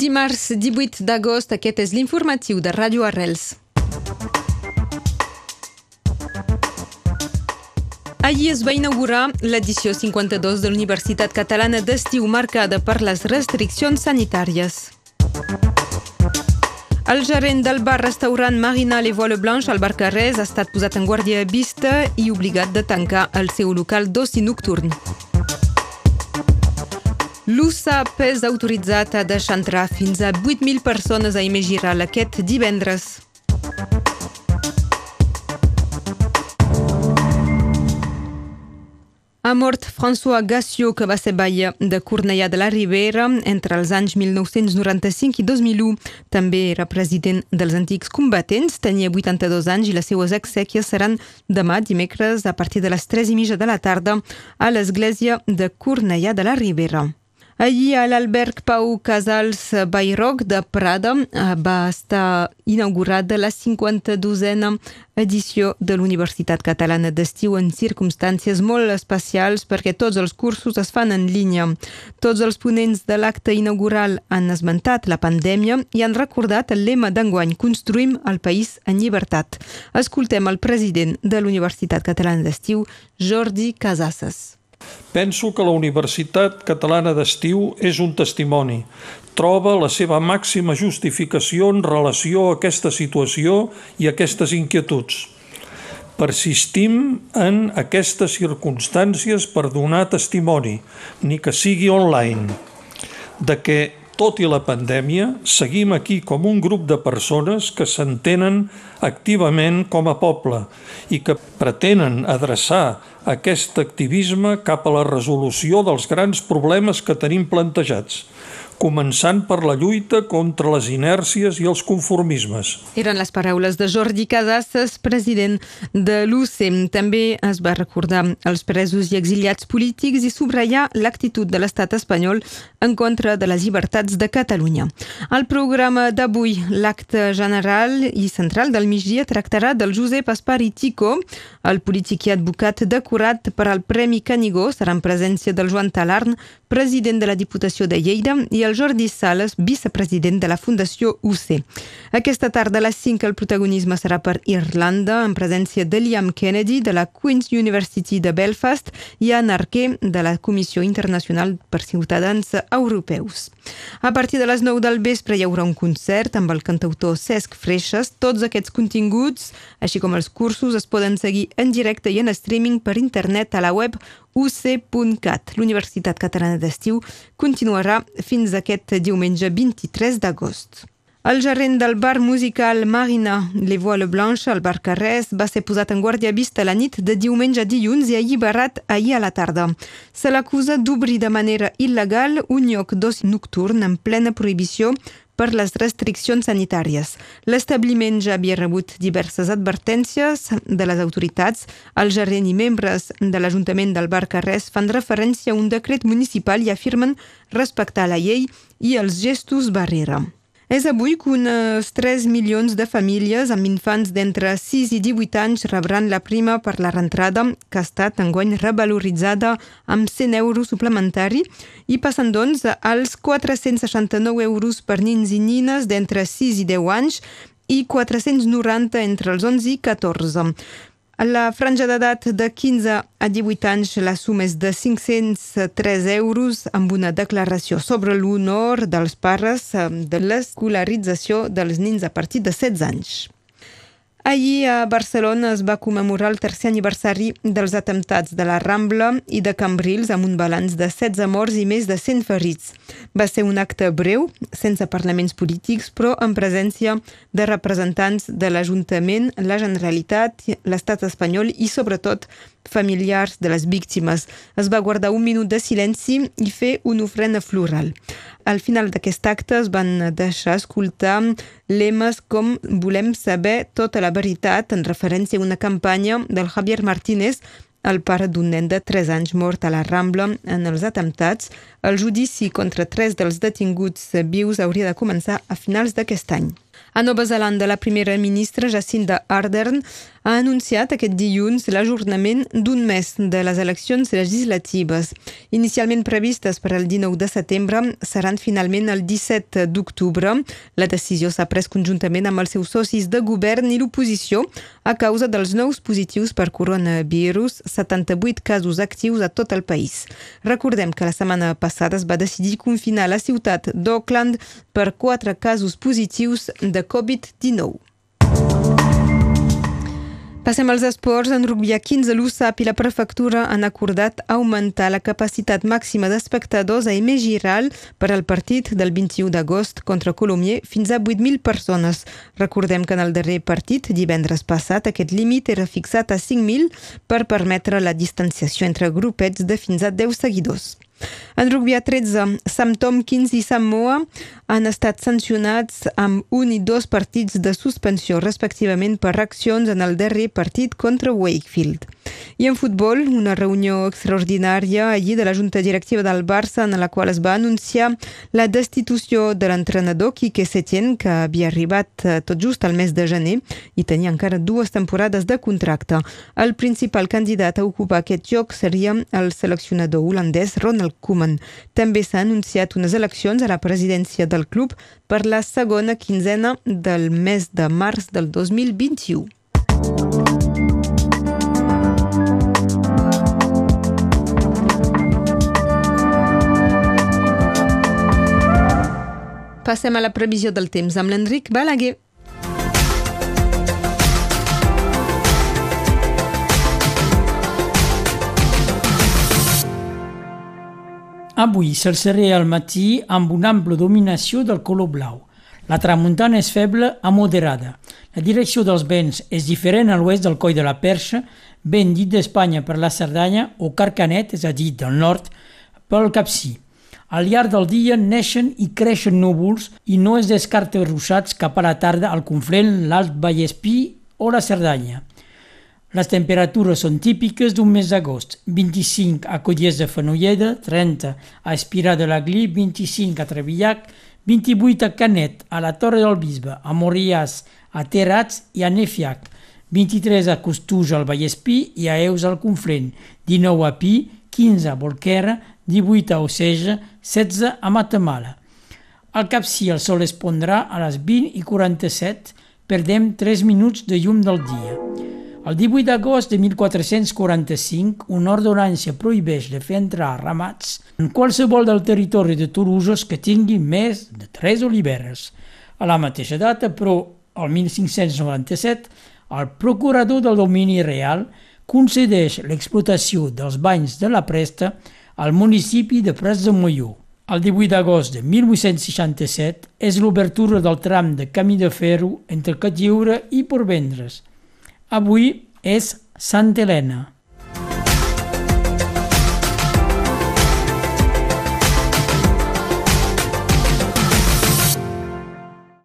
dimarts 18 d'agost, aquest és l'informatiu de Ràdio Arrels. Ahir es va inaugurar l'edició 52 de l'Universitat Catalana d'Estiu marcada per les restriccions sanitàries. El gerent del bar-restaurant Marina Les Voile Blanche al Bar Carrés ha estat posat en guàrdia vista i obligat de tancar el seu local d'oci nocturn. L'USAP és autoritzat a deixar entrar fins a 8.000 persones a Imegiral aquest divendres. Ha mort François Gassiot, que va ser baia de Cornellà de la Ribera entre els anys 1995 i 2001. També era president dels antics combatents, tenia 82 anys i les seues exèquies seran demà dimecres a partir de les 3 i mitja de la tarda a l'església de Cornellà de la Ribera. Ahir a l'alberg Pau Casals Bairroc de Prada eh, va estar inaugurada la 52a edició de l'Universitat Catalana d'Estiu en circumstàncies molt especials perquè tots els cursos es fan en línia. Tots els ponents de l'acte inaugural han esmentat la pandèmia i han recordat el lema d'enguany Construïm el país en llibertat. Escoltem el president de l'Universitat Catalana d'Estiu, Jordi Casasses. Penso que la Universitat Catalana d'Estiu és un testimoni. Troba la seva màxima justificació en relació a aquesta situació i aquestes inquietuds. Persistim en aquestes circumstàncies per donar testimoni, ni que sigui online, de que tot i la pandèmia, seguim aquí com un grup de persones que s'entenen activament com a poble i que pretenen adreçar aquest activisme cap a la resolució dels grans problemes que tenim plantejats començant per la lluita contra les inèrcies i els conformismes. Eren les paraules de Jordi Casasses, president de l'UCEM. També es va recordar els presos i exiliats polítics i subratllar l'actitud de l'estat espanyol en contra de les llibertats de Catalunya. El programa d'avui, l'acte general i central del migdia, tractarà del Josep Espari Tico, el polític i advocat decorat per al Premi Canigó, serà en presència del Joan Talarn, president de la Diputació de Lleida, i el Jordi Sales, vicepresident de la Fundació UC. Aquesta tarda a les 5 el protagonisme serà per Irlanda, en presència de Liam Kennedy, de la Queen's University de Belfast, i Anna Arquer, de la Comissió Internacional per Ciutadans Europeus. A partir de les 9 del vespre hi haurà un concert amb el cantautor Cesc Freixas. Tots aquests continguts, així com els cursos, es poden seguir en directe i en streaming per internet a la web uc.cat. L'Universitat Catalana d'Estiu continuarà fins aquest diumenge 23 d'agost. El gerent del bar musical Marina Les Voiles Blanches al bar Carrés va ser posat en guàrdia vista la nit de diumenge a dilluns i alliberat ahir a la tarda. Se l'acusa d'obrir de manera il·legal un lloc d'oci nocturn en plena prohibició per les restriccions sanitàries. L'establiment ja havia rebut diverses advertències de les autoritats. El gerent i membres de l'Ajuntament del Bar Carrés fan referència a un decret municipal i afirmen respectar la llei i els gestos barrera. És avui que unes 3 milions de famílies amb infants d'entre 6 i 18 anys rebran la prima per la rentrada, que ha estat enguany revaloritzada amb 100 euros suplementari i passen doncs als 469 euros per nins i nines d'entre 6 i 10 anys i 490 entre els 11 i 14. A la franja d'edat de 15 a 18 anys la suma és de 503 euros amb una declaració sobre l'honor dels pares de l'escolarització dels nins a partir de 16 anys. Ahir a Barcelona es va commemorar el tercer aniversari dels atemptats de la Rambla i de Cambrils amb un balanç de 16 morts i més de 100 ferits. Va ser un acte breu, sense parlaments polítics, però en presència de representants de l'Ajuntament, la Generalitat, l'estat espanyol i, sobretot, familiars de les víctimes. Es va guardar un minut de silenci i fer una ofrena floral. Al final d'aquest acte es van deixar escoltar lemes com volem saber tota la veritat en referència a una campanya del Javier Martínez el pare d'un nen de 3 anys mort a la Rambla en els atemptats. El judici contra tres dels detinguts vius hauria de començar a finals d'aquest any. A Nova Zelanda, la primera ministra Jacinda Ardern ha anunciat aquest dilluns l'ajornament d'un mes de les eleccions legislatives. Inicialment previstes per al 19 de setembre, seran finalment el 17 d'octubre. La decisió s'ha pres conjuntament amb els seus socis de govern i l'oposició a causa dels nous positius per coronavirus, 78 casos actius a tot el país. Recordem que la setmana passada es va decidir confinar la ciutat d'Auckland per quatre casos positius de Covid-19. Passem als esports. En rugby a 15, l'USAP i la prefectura han acordat augmentar la capacitat màxima d'espectadors a Aimé Giral per al partit del 21 d'agost contra Colomier fins a 8.000 persones. Recordem que en el darrer partit, divendres passat, aquest límit era fixat a 5.000 per permetre la distanciació entre grupets de fins a 10 seguidors. En rugby a 13, Sam Tompkins i Sam Moa han estat sancionats amb un i dos partits de suspensió, respectivament per accions en el darrer partit contra Wakefield. I en futbol, una reunió extraordinària allí de la Junta Directiva del Barça en la qual es va anunciar la destitució de l'entrenador Quique Setién, que havia arribat eh, tot just al mes de gener i tenia encara dues temporades de contracte. El principal candidat a ocupar aquest lloc seria el seleccionador holandès Ronald Koeman. També s'ha anunciat unes eleccions a la presidència del club per la segona quinzena del mes de març del 2021. Passem a la previsió del temps amb l'Enric Balaguer. Avui se'l seré al matí amb una ampla dominació del color blau. La tramuntana és feble a moderada. La direcció dels vents és diferent a l'oest del Coll de la Perxa, vent dit d'Espanya per la Cerdanya o Carcanet, és a dir, del nord, pel Capcí. Al llarg del dia neixen i creixen núvols i no es descarta ruixats cap a la tarda al Conflent, l'Alt Vallespí o la Cerdanya. Les temperatures són típiques d'un mes d'agost, 25 a Colliers de Fenolleda, 30 a Espirà de l'Aglí, 25 a Trevillac, 28 a Canet, a la Torre del Bisbe, a Moriàs, a Terats i a Nefiac, 23 a Costuja al Vallespí i a Eus al Conflent, 19 a Pi, 15 a Bolquera, 18 a Oceja, 16 a Matamala. Al cap si el sol es pondrà a les 20 i 47, perdem 3 minuts de llum del dia. El 18 d'agost de 1445, una ordonància prohibeix de fer entrar ramats en qualsevol del territori de Toulouse que tingui més de 3 oliveres. A la mateixa data, però, el 1597, el procurador del domini real concedeix l'explotació dels banys de la Presta al municipi de Prats de Molló. El 18 d'agost de 1867 és l'obertura del tram de camí de ferro entre Catlliure i Porvendres. Avui és Sant Helena.